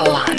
alive.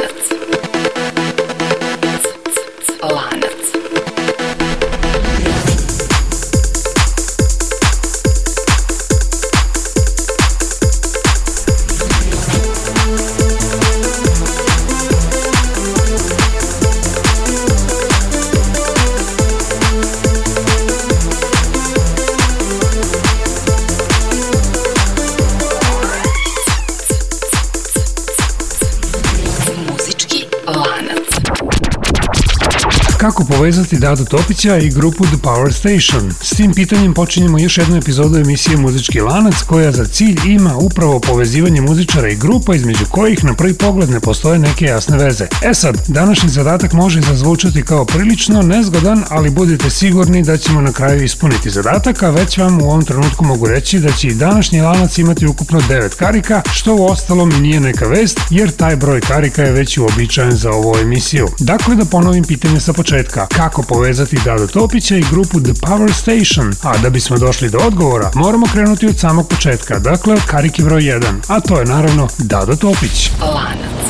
kako povezati Dadu Topića i grupu The Power Station. S tim pitanjem počinjemo još jednu epizodu emisije Muzički lanac koja za cilj ima upravo povezivanje muzičara i grupa između kojih na prvi pogled ne postoje neke jasne veze. E sad, današnji zadatak može zazvučati kao prilično nezgodan, ali budite sigurni da ćemo na kraju ispuniti zadatak, a već vam u ovom trenutku mogu reći da će i današnji lanac imati ukupno 9 karika, što u ostalom nije neka vest, jer taj broj karika je već uobičajen za ovu emisiju. Dakle, da ponovim pitanje sa početka početka kako povezati Dado Topića i grupu The Power Station, a da bismo došli do odgovora moramo krenuti od samog početka, dakle od karike broj 1, a to je naravno Dado Topić. Lanac.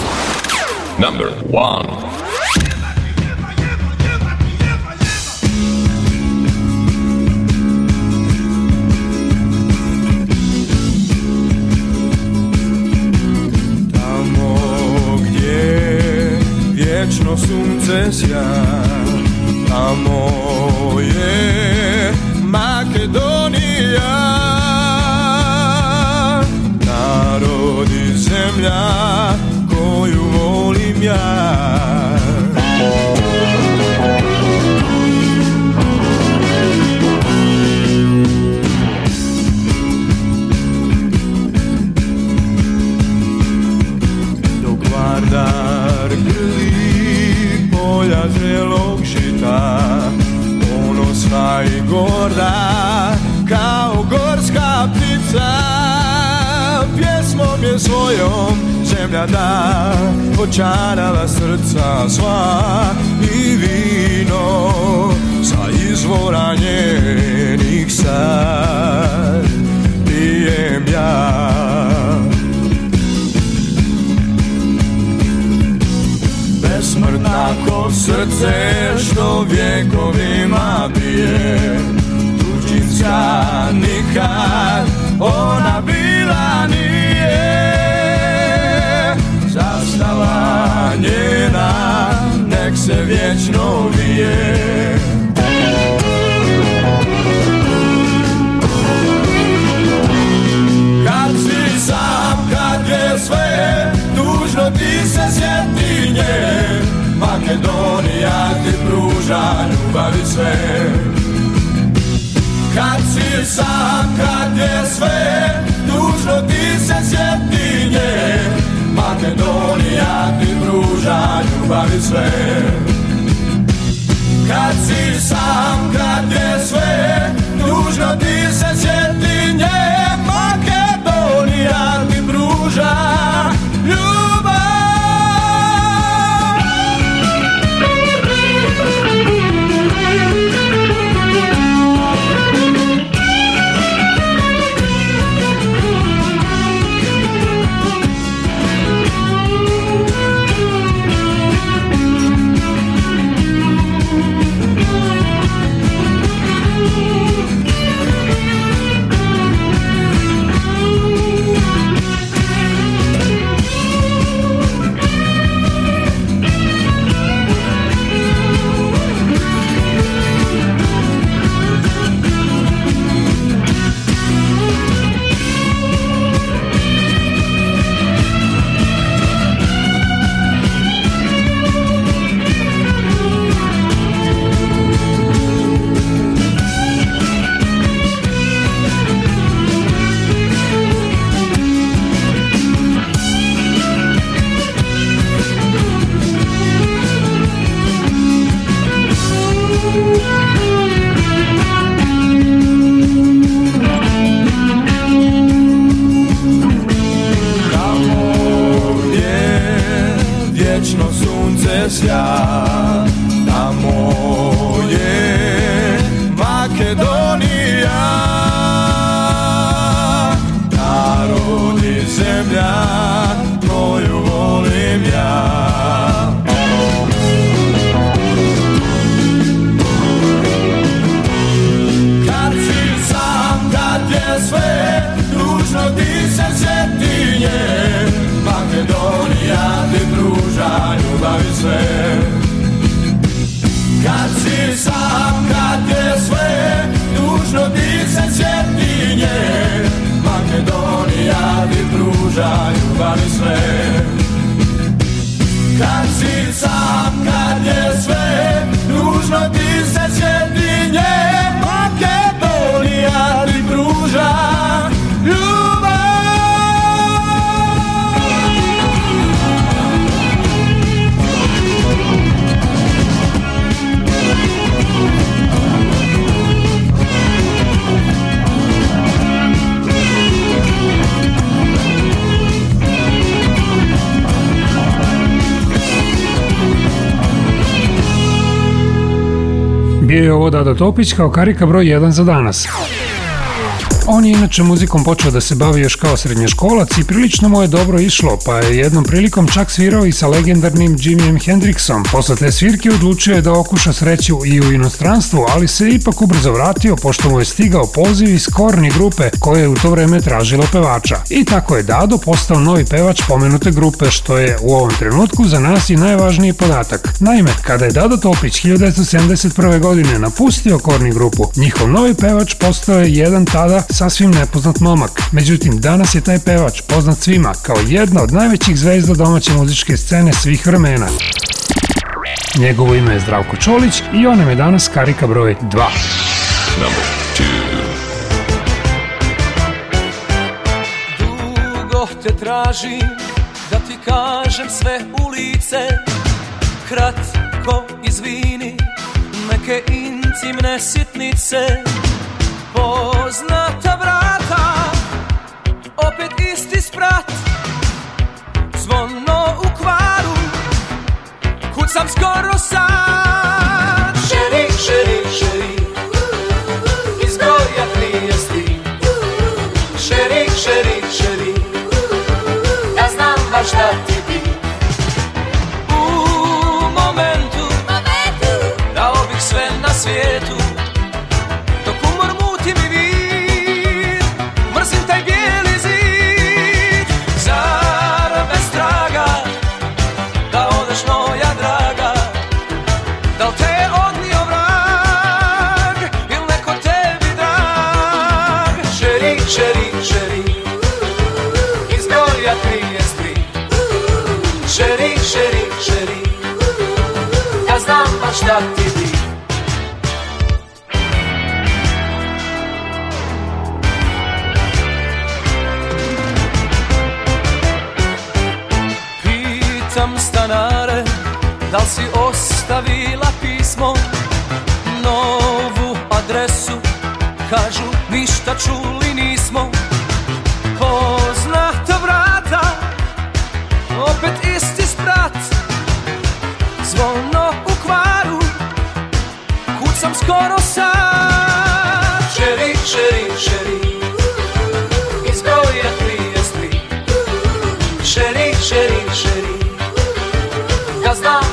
Number 1 Tamo gdje vječno sunce sja A moje Makedonija Narodi zemlja koju volim ja gorda Kao gorska ptica Pjesmom je svojom zemlja da Počarala srca sva i vino Sa izvora njenih sad Pijem ja Ako srdce, što vjekovima bije Tuđica nikad ona bila nije Zastava njena nek se vječno vije bavit sve Kad si sam, kad je sve Dužno ti se sjeti nje Makedonija ti pruža ljubavi sve Kad si sam, kad je sve Dužno ti se sjeti nje Makedonija ti pruža bio je ovo Dada Topić kao karika broj 1 za danas. On je inače muzikom počeo da se bavi još kao srednjoškolac i prilično mu je dobro išlo, pa je jednom prilikom čak svirao i sa legendarnim Jimmyem Hendrixom. Posle te svirke odlučio je da okuša sreću i u inostranstvu, ali se ipak ubrzo vratio pošto mu je stigao poziv iz korni grupe koja je u to vreme tražila pevača. I tako je Dado postao novi pevač pomenute grupe, što je u ovom trenutku za nas i najvažniji podatak. Naime, kada je Dado Topić 1971. godine napustio korni grupu, njihov novi pevač postao je jedan tada sasvim nepoznat momak. Međutim, danas je taj pevač poznat svima kao jedna od najvećih zvezda domaće muzičke scene svih vremena. Njegovo ime je Zdravko Čolić i on je danas karika broj 2. Dugo te tražim da ti kažem sve ulice Kratko izvini neke intimne sitnice poznata vrata Opet isti sprat Zvono u kvaru Kud sam skoro sam Da li si ostavila pismo Novu adresu Kažu ništa čuli nismo Poznata vrata Opet isti sprat Zvono u kvaru Kucam skoro sad Čeri, čeri, čeri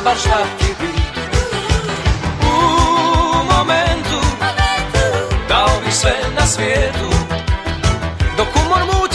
baš slatki bi U momentu Dao bi sve na svijetu Dok umor mu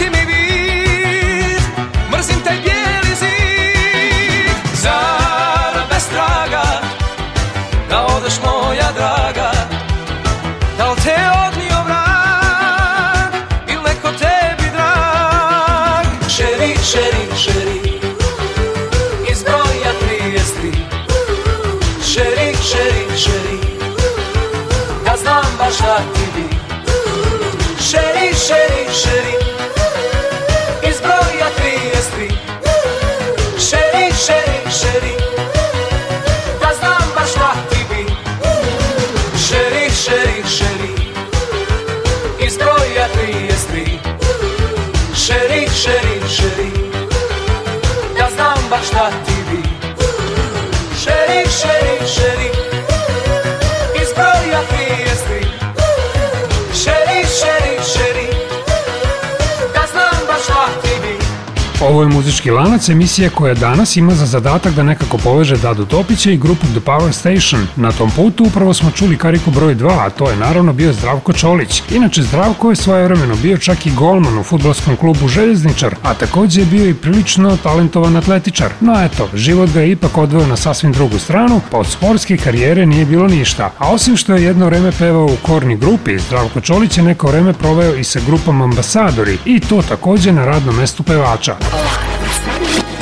Ovo je muzički lanac, emisija koja danas ima za zadatak da nekako poveže Dado Topića i grupu The Power Station. Na tom putu upravo smo čuli kariku broj 2, a to je naravno bio Zdravko Čolić. Inače, Zdravko je svoje vremeno bio čak i golman u futbolskom klubu Željezničar, a takođe je bio i prilično talentovan atletičar. No eto, život ga je ipak odveo na sasvim drugu stranu, pa od sportske karijere nije bilo ništa. A osim što je jedno vreme pevao u korni grupi, Zdravko Čolić je neko vreme proveo i sa grupom Ambasadori, i to takođe na radnom mestu pevača.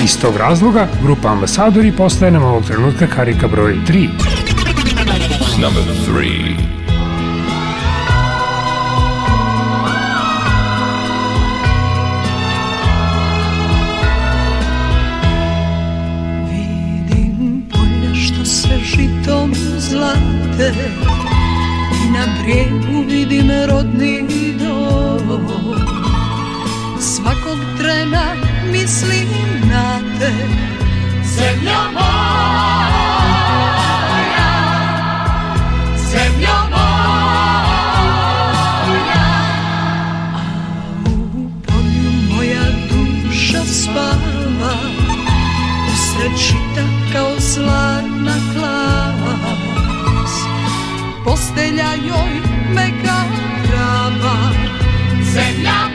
Iz tog razloga, grupa Ambasadori postaje nam ovog trenutka karika broj 3. Number 3 žitom zlate I na brijegu vidim rodni dom Svakog trena mislim na te Zemlja moja Zemlja moja A u polju moja duša spava Usred žita kao zlatna klas Postelja joj mega prava Zemlja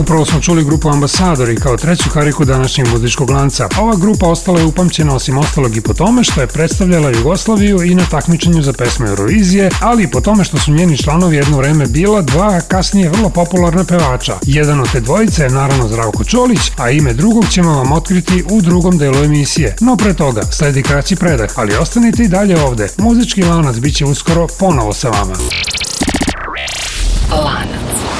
Upravo smo čuli grupu Ambasadori kao treću kariku današnjeg muzičkog lanca. Ova grupa ostala je upamćena osim ostalog i po tome što je predstavljala Jugoslaviju i na takmičenju za pesmu Eurovizije, ali i po tome što su njeni članovi jedno vreme bila dva kasnije vrlo popularna pevača. Jedan od te dvojice je naravno Zdravko Čolić, a ime drugog ćemo vam otkriti u drugom delu emisije. No pre toga, sledi kraći predah, ali ostanite i dalje ovde. Muzički lanac bit će uskoro ponovo sa vama. Lanac.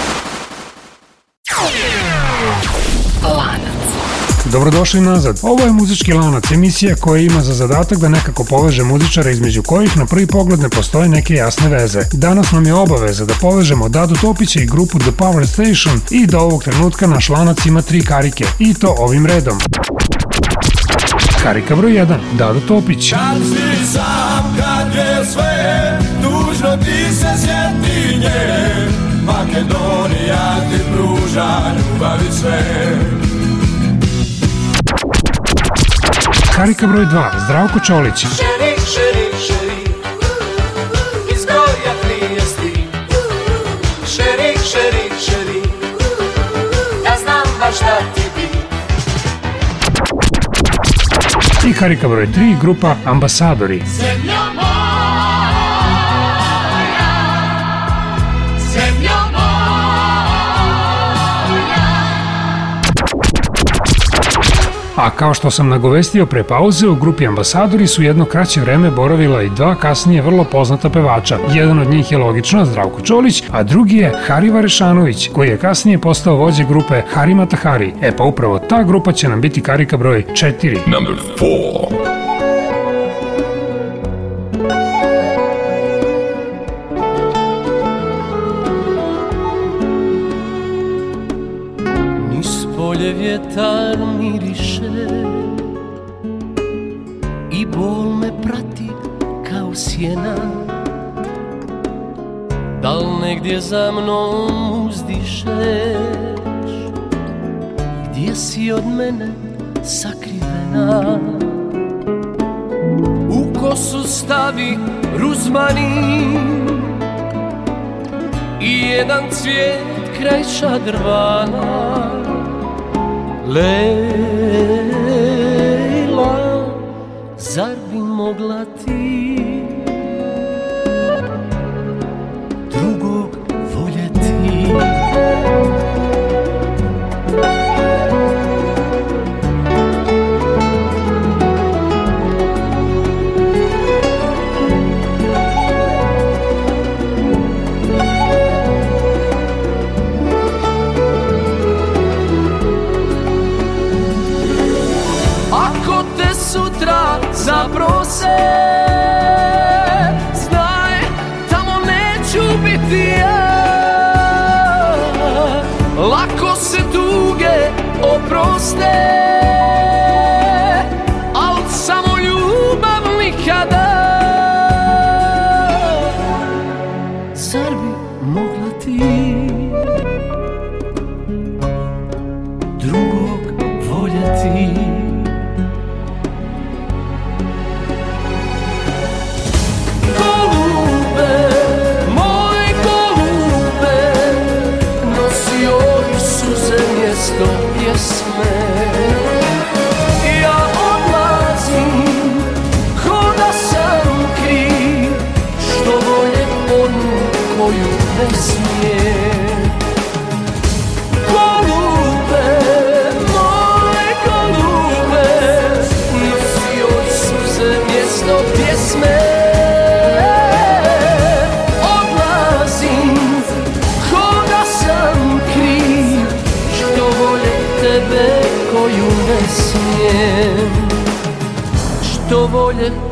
Dobrodošli nazad. Ovo je Muzički lanac, emisija koja ima za zadatak da nekako poveže muzičara između kojih na prvi pogled ne postoje neke jasne veze. Danas nam je obaveza da povežemo Dadu Topića i grupu The Power Station i do da ovog trenutka naš lanac ima tri karike. I to ovim redom. Karika broj 1, Dado Topić. Kad si sam, kad je sve, tužno ti se sjeti nje, sve Karika broj 2, Zdravko Čolić Šeri, šeri, šeri Iz broja 30 Šeri, šeri, šeri Ja znam baš šta ti bi I karika broj 3, grupa Ambasadori Zemlja A kao što sam nagovestio pre pauze, u grupi ambasadori su jedno kraće vreme boravila i dva kasnije vrlo poznata pevača. Jedan od njih je logično Zdravko Čolić, a drugi je Harivar Rešanović, koji je kasnije postao vođe grupe Harima Tahari. E pa upravo ta grupa će nam biti karika broj 4. Number 4. za mnom uzdiszesz, gdzie si od mene sakrivena. U kosu stavi ruzmanin i jedan cvijet kraj šadrvana. Lejla, zar bi mogla ti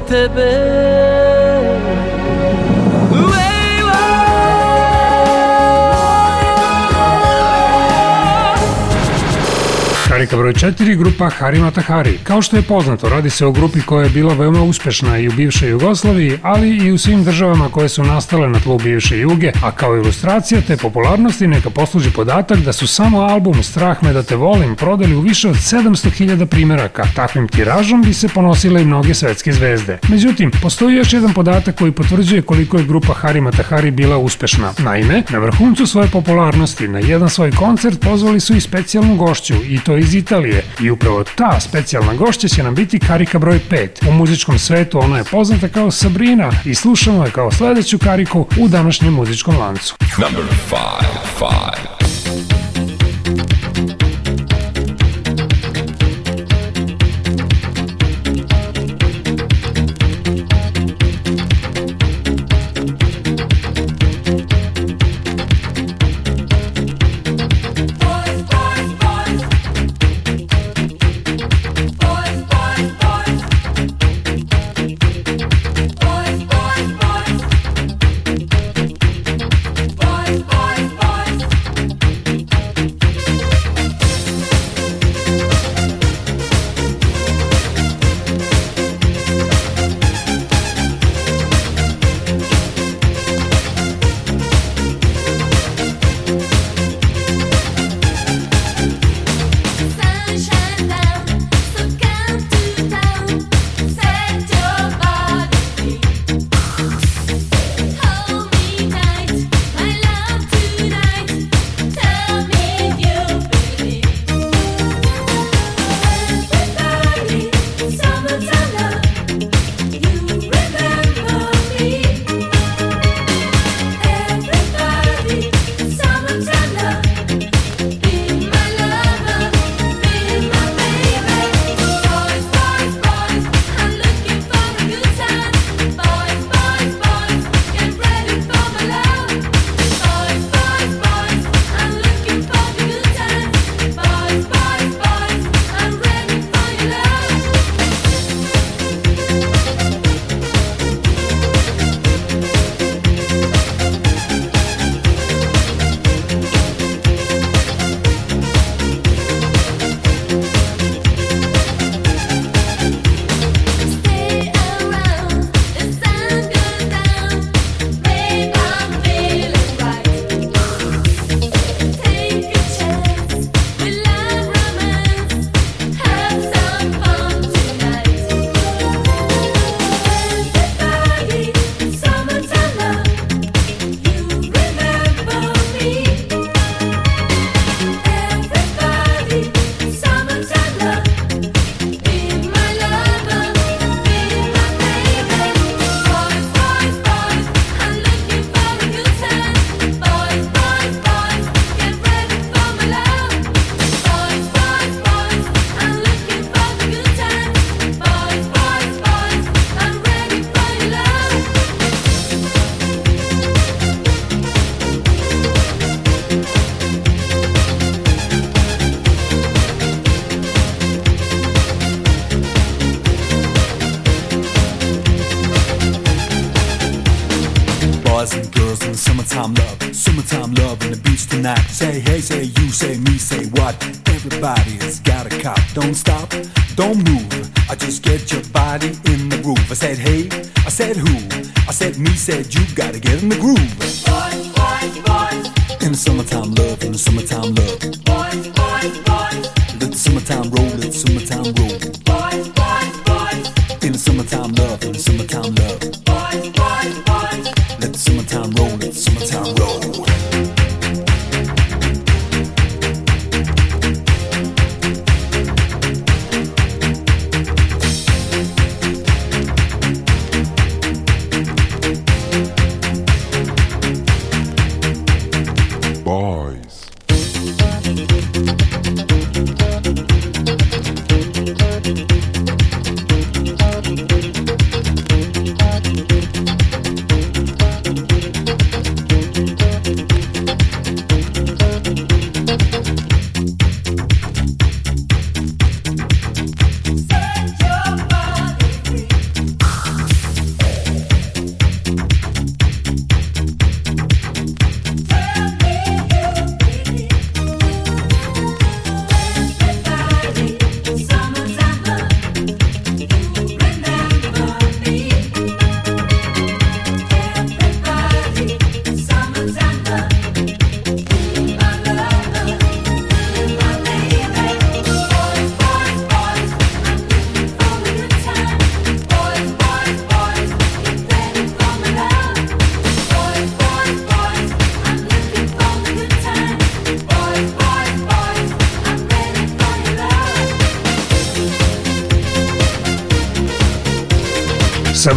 tebe. broj 4 grupa Harima Tahari. Kao što je poznato, radi se o grupi koja je bila veoma uspešna i u bivšoj Jugoslaviji, ali i u svim državama koje su nastale na tlu bivše Juge, a kao ilustracija te popularnosti neka posluži podatak da su samo album Strah me da te volim prodali u više od 700.000 primeraka. Takvim tiražom bi se ponosile i mnoge svetske zvezde. Međutim, postoji još jedan podatak koji potvrđuje koliko je grupa Harima Tahari bila uspešna. Naime, na vrhuncu svoje popularnosti na jedan svoj koncert pozvali su i specijalnu gošću i to iz Italije Italije i upravo ta specijalna gošća će nam biti karika broj 5. U muzičkom svetu ona je poznata kao Sabrina i slušamo je kao sledeću kariku u današnjem muzičkom lancu. Number 5, 5. everybody body, it's got a cop. Don't stop, don't move. I just get your body in the groove. I said, hey, I said who? I said me, said you gotta get in the groove. Boys, boys, boys. In the summertime love, in the summertime love. Boys, boys, boys. Let the summertime roll, let the summertime roll.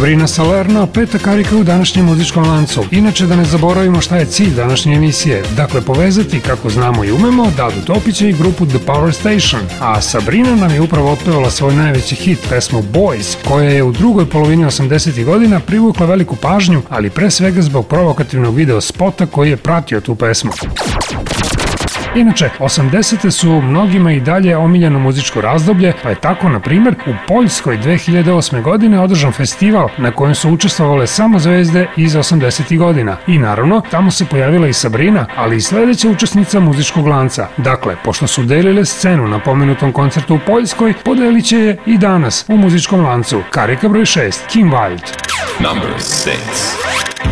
Sabrina Salerno, peta karika u današnjem muzičkom lancu. Inače da ne zaboravimo šta je cilj današnje emisije. Dakle, povezati, kako znamo i umemo, Dadu Topića i grupu The Power Station. A Sabrina nam je upravo otpevala svoj najveći hit, pesmu Boys, koja je u drugoj polovini 80. godina privukla veliku pažnju, ali pre svega zbog provokativnog video spota koji je pratio tu pesmu. Inače, 80. su mnogima i dalje omiljeno muzičko razdoblje, pa je tako, na primer, u Poljskoj 2008. godine održan festival na kojem su učestvovale samo zvezde iz 80. godina. I naravno, tamo se pojavila i Sabrina, ali i sledeća učesnica muzičkog lanca. Dakle, pošto su delile scenu na pomenutom koncertu u Poljskoj, podelit će je i danas u muzičkom lancu. Karika broj 6, Kim Wilde. Number 6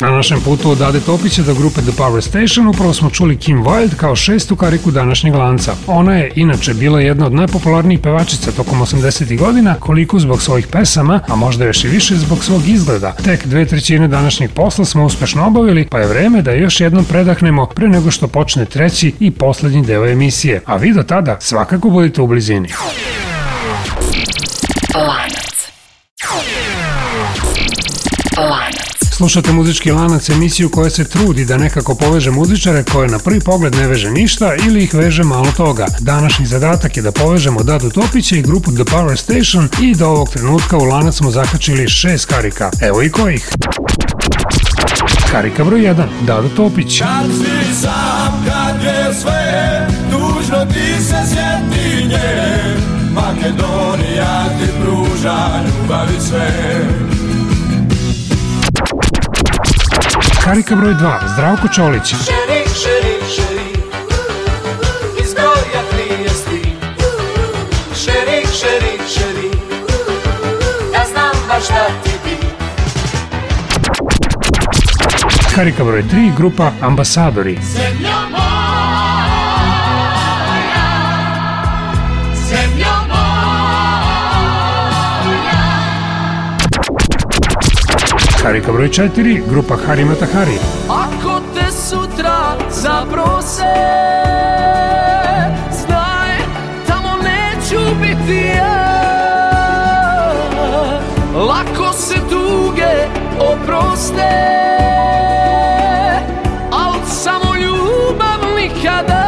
Na našem putu od Ade Topića do grupe The Power Station upravo smo čuli Kim Wilde kao šestu kariku današnjeg lanca. Ona je inače bila jedna od najpopularnijih pevačica tokom 80. godina, koliko zbog svojih pesama, a možda još i više zbog svog izgleda. Tek dve trećine današnjeg posla smo uspešno obavili, pa je vreme da još jednom predahnemo pre nego što počne treći i poslednji deo emisije. A vi do tada svakako budite u blizini. Slušate muzički lanac emisiju koja se trudi da nekako poveže muzičare koje na prvi pogled ne veže ništa ili ih veže malo toga. Današnji zadatak je da povežemo Dadu Topića i grupu The Power Station i do ovog trenutka u lanac smo zakačili šest karika. Evo i kojih. Karika broj 1, Dado Topić. Kad si sam, kad je sve, tužno ti se sjeti nje, Makedonija ti pruža ljubavi sve. Karika broj 2, Zdravko Čolić. Šeri, šeri, šeri, iz broja Šeri, šeri, šeri, ja znam baš šta ti bi. Karika broj 3, grupa Ambasadori. Zemlja! Harika broj 4, grupa Harimata Hari. Ako te sutra zaprose, znaj, tamo neću biti ja. Lako se duge oproste, al samo ljubav nikada.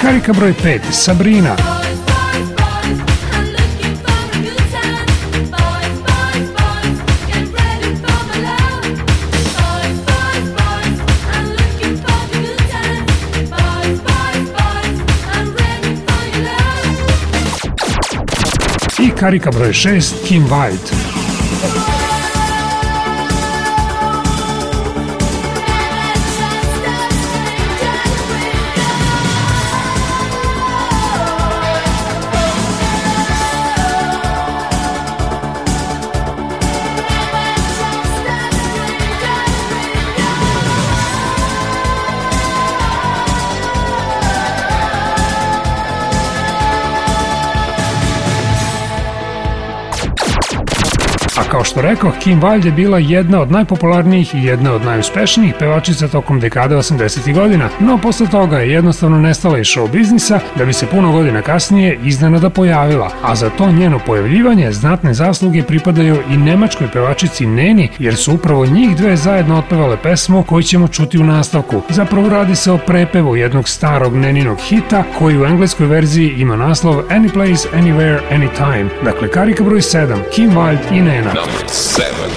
Karika broj 5, Sabrina. Karika broj 6, Kim White. kao što rekao, Kim Wilde je bila jedna od najpopularnijih i jedna od najuspešnijih pevačica tokom dekade 80. godina, no posle toga je jednostavno nestala iz show biznisa da bi se puno godina kasnije iznenada pojavila, a za to njeno pojavljivanje znatne zasluge pripadaju i nemačkoj pevačici Neni, jer su upravo njih dve zajedno otpevale pesmu koju ćemo čuti u nastavku. Zapravo radi se o prepevu jednog starog Neninog hita koji u engleskoj verziji ima naslov Any Place, Anywhere, Anytime. Dakle, karika broj 7, Kim Wilde i Nena. number seven.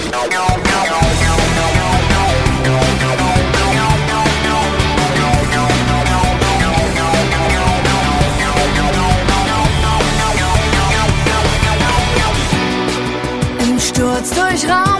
Sturz durch Raum.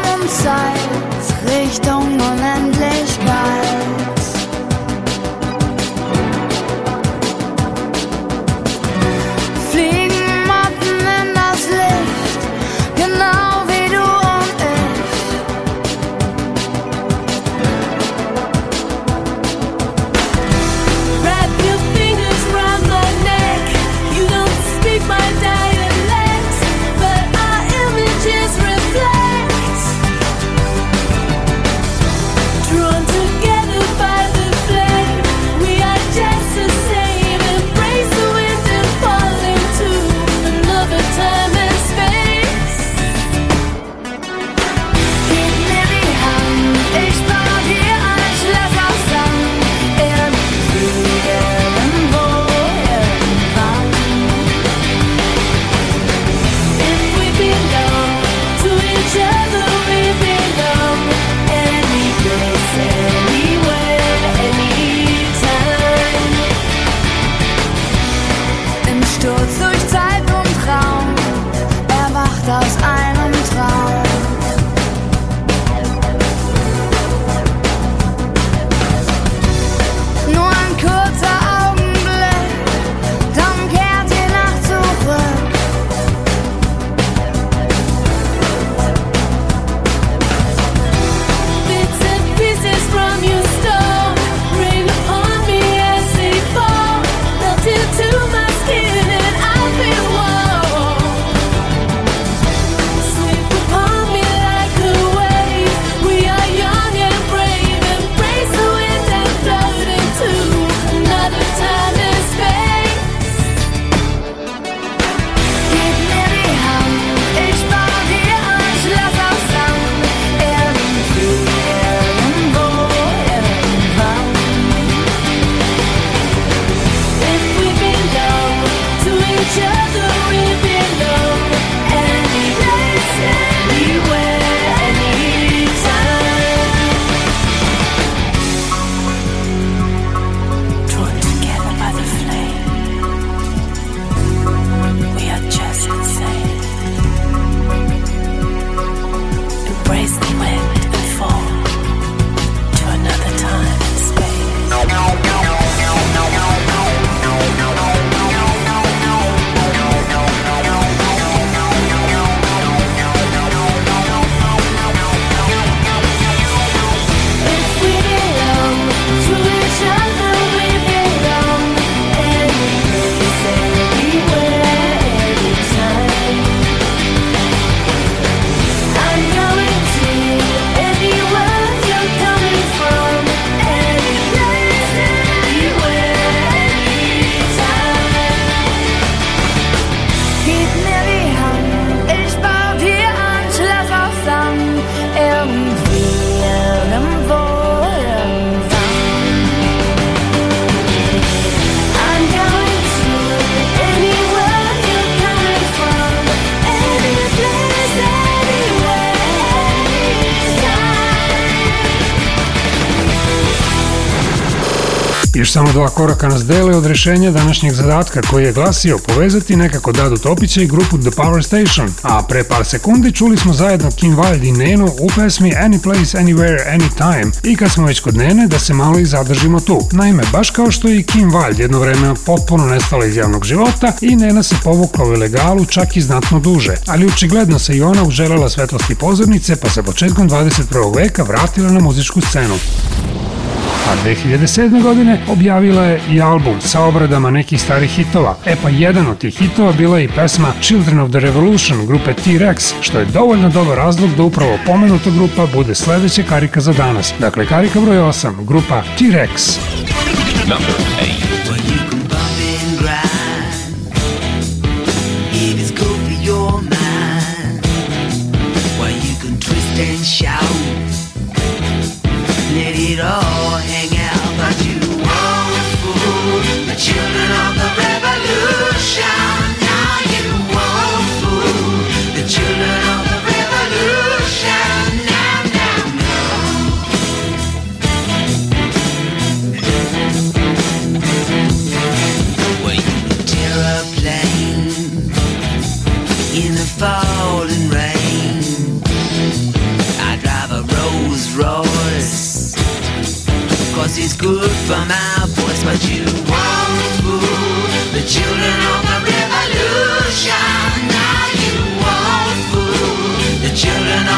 samo dva koraka nas dele od rešenja današnjeg zadatka koji je glasio povezati nekako Dadu Topića i grupu The Power Station, a pre par sekundi čuli smo zajedno Kim Wild i Nenu u pesmi Place, Anywhere, Anytime i kad smo već kod Nene da se malo i zadržimo tu. Naime, baš kao što je i Kim Wild jedno vreme potpuno nestala iz javnog života i Nena se povukla u ilegalu čak i znatno duže, ali očigledno se i ona uželjela svetlosti pozornice pa se početkom 21. veka vratila na muzičku scenu a 2007. godine objavila je i album sa obradama nekih starih hitova. E pa jedan od tih hitova bila je i pesma Children of the Revolution grupe T-Rex, što je dovoljno dobar razlog da upravo pomenuta grupa bude sledeća karika za danas. Dakle, karika broj 8, grupa T-Rex. Number 8 and shout. Let it all for my voice, but you won't fool the children of the revolution. Now you won't fool the children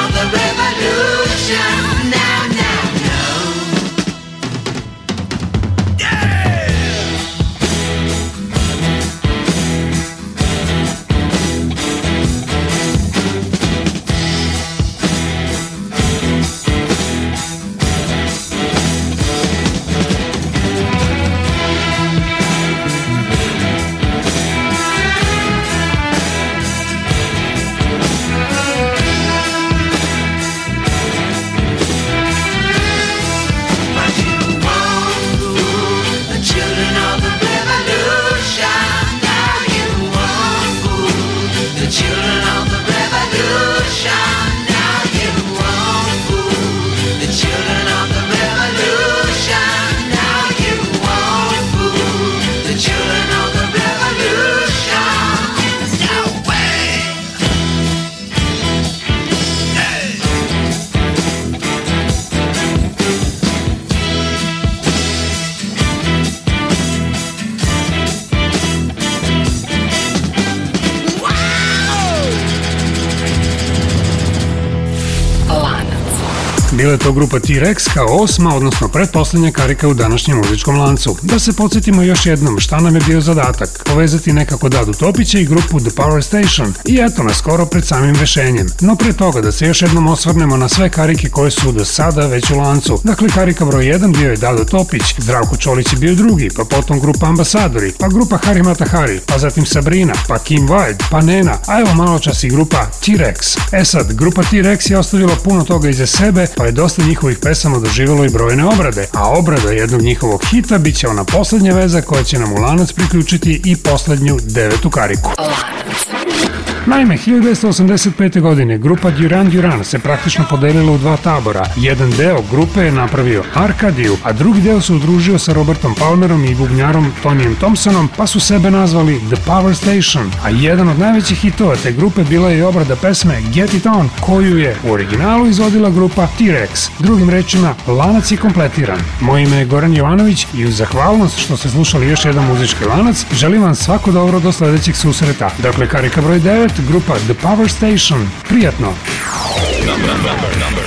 Bila je to grupa T-Rex kao osma, odnosno pretposlednja karika u današnjem muzičkom lancu. Da se podsjetimo još jednom šta nam je bio zadatak, povezati nekako Dadu Topića i grupu The Power Station i eto nas skoro pred samim rešenjem. No pre toga da se još jednom osvrnemo na sve karike koje su do sada već u lancu. Dakle, karika broj 1 bio je Dado Topić, Zdravko Čolić je bio drugi, pa potom grupa Ambasadori, pa grupa Harimata Hari, pa zatim Sabrina, pa Kim Wilde, pa Nena, a evo malo čas i grupa T-Rex. E sad, grupa T-Rex je ostavila puno toga iza sebe, pa je dosta njihovih pesama doživjelo i brojne obrade, a obrada jednog njihovog hita bit će ona poslednja veza koja će nam u lanac priključiti i poslednju devetu kariku. Naime, 1985. godine grupa Duran Duran se praktično podelila u dva tabora. Jedan deo grupe je napravio Arkadiju, a drugi deo se udružio sa Robertom Palmerom i bubnjarom Tonijem Thompsonom, pa su sebe nazvali The Power Station, a jedan od najvećih hitova te grupe bila je obrada pesme Get It On, koju je u originalu izvodila grupa T-Rex. Rex. Drugim rečima, lanac je kompletiran. Moje ime je Goran Jovanović i uz zahvalnost što ste slušali još jedan muzički lanac, želim vam svako dobro do sledećeg susreta. Dakle, karika broj 9, grupa The Power Station. Prijatno! Number, number, number.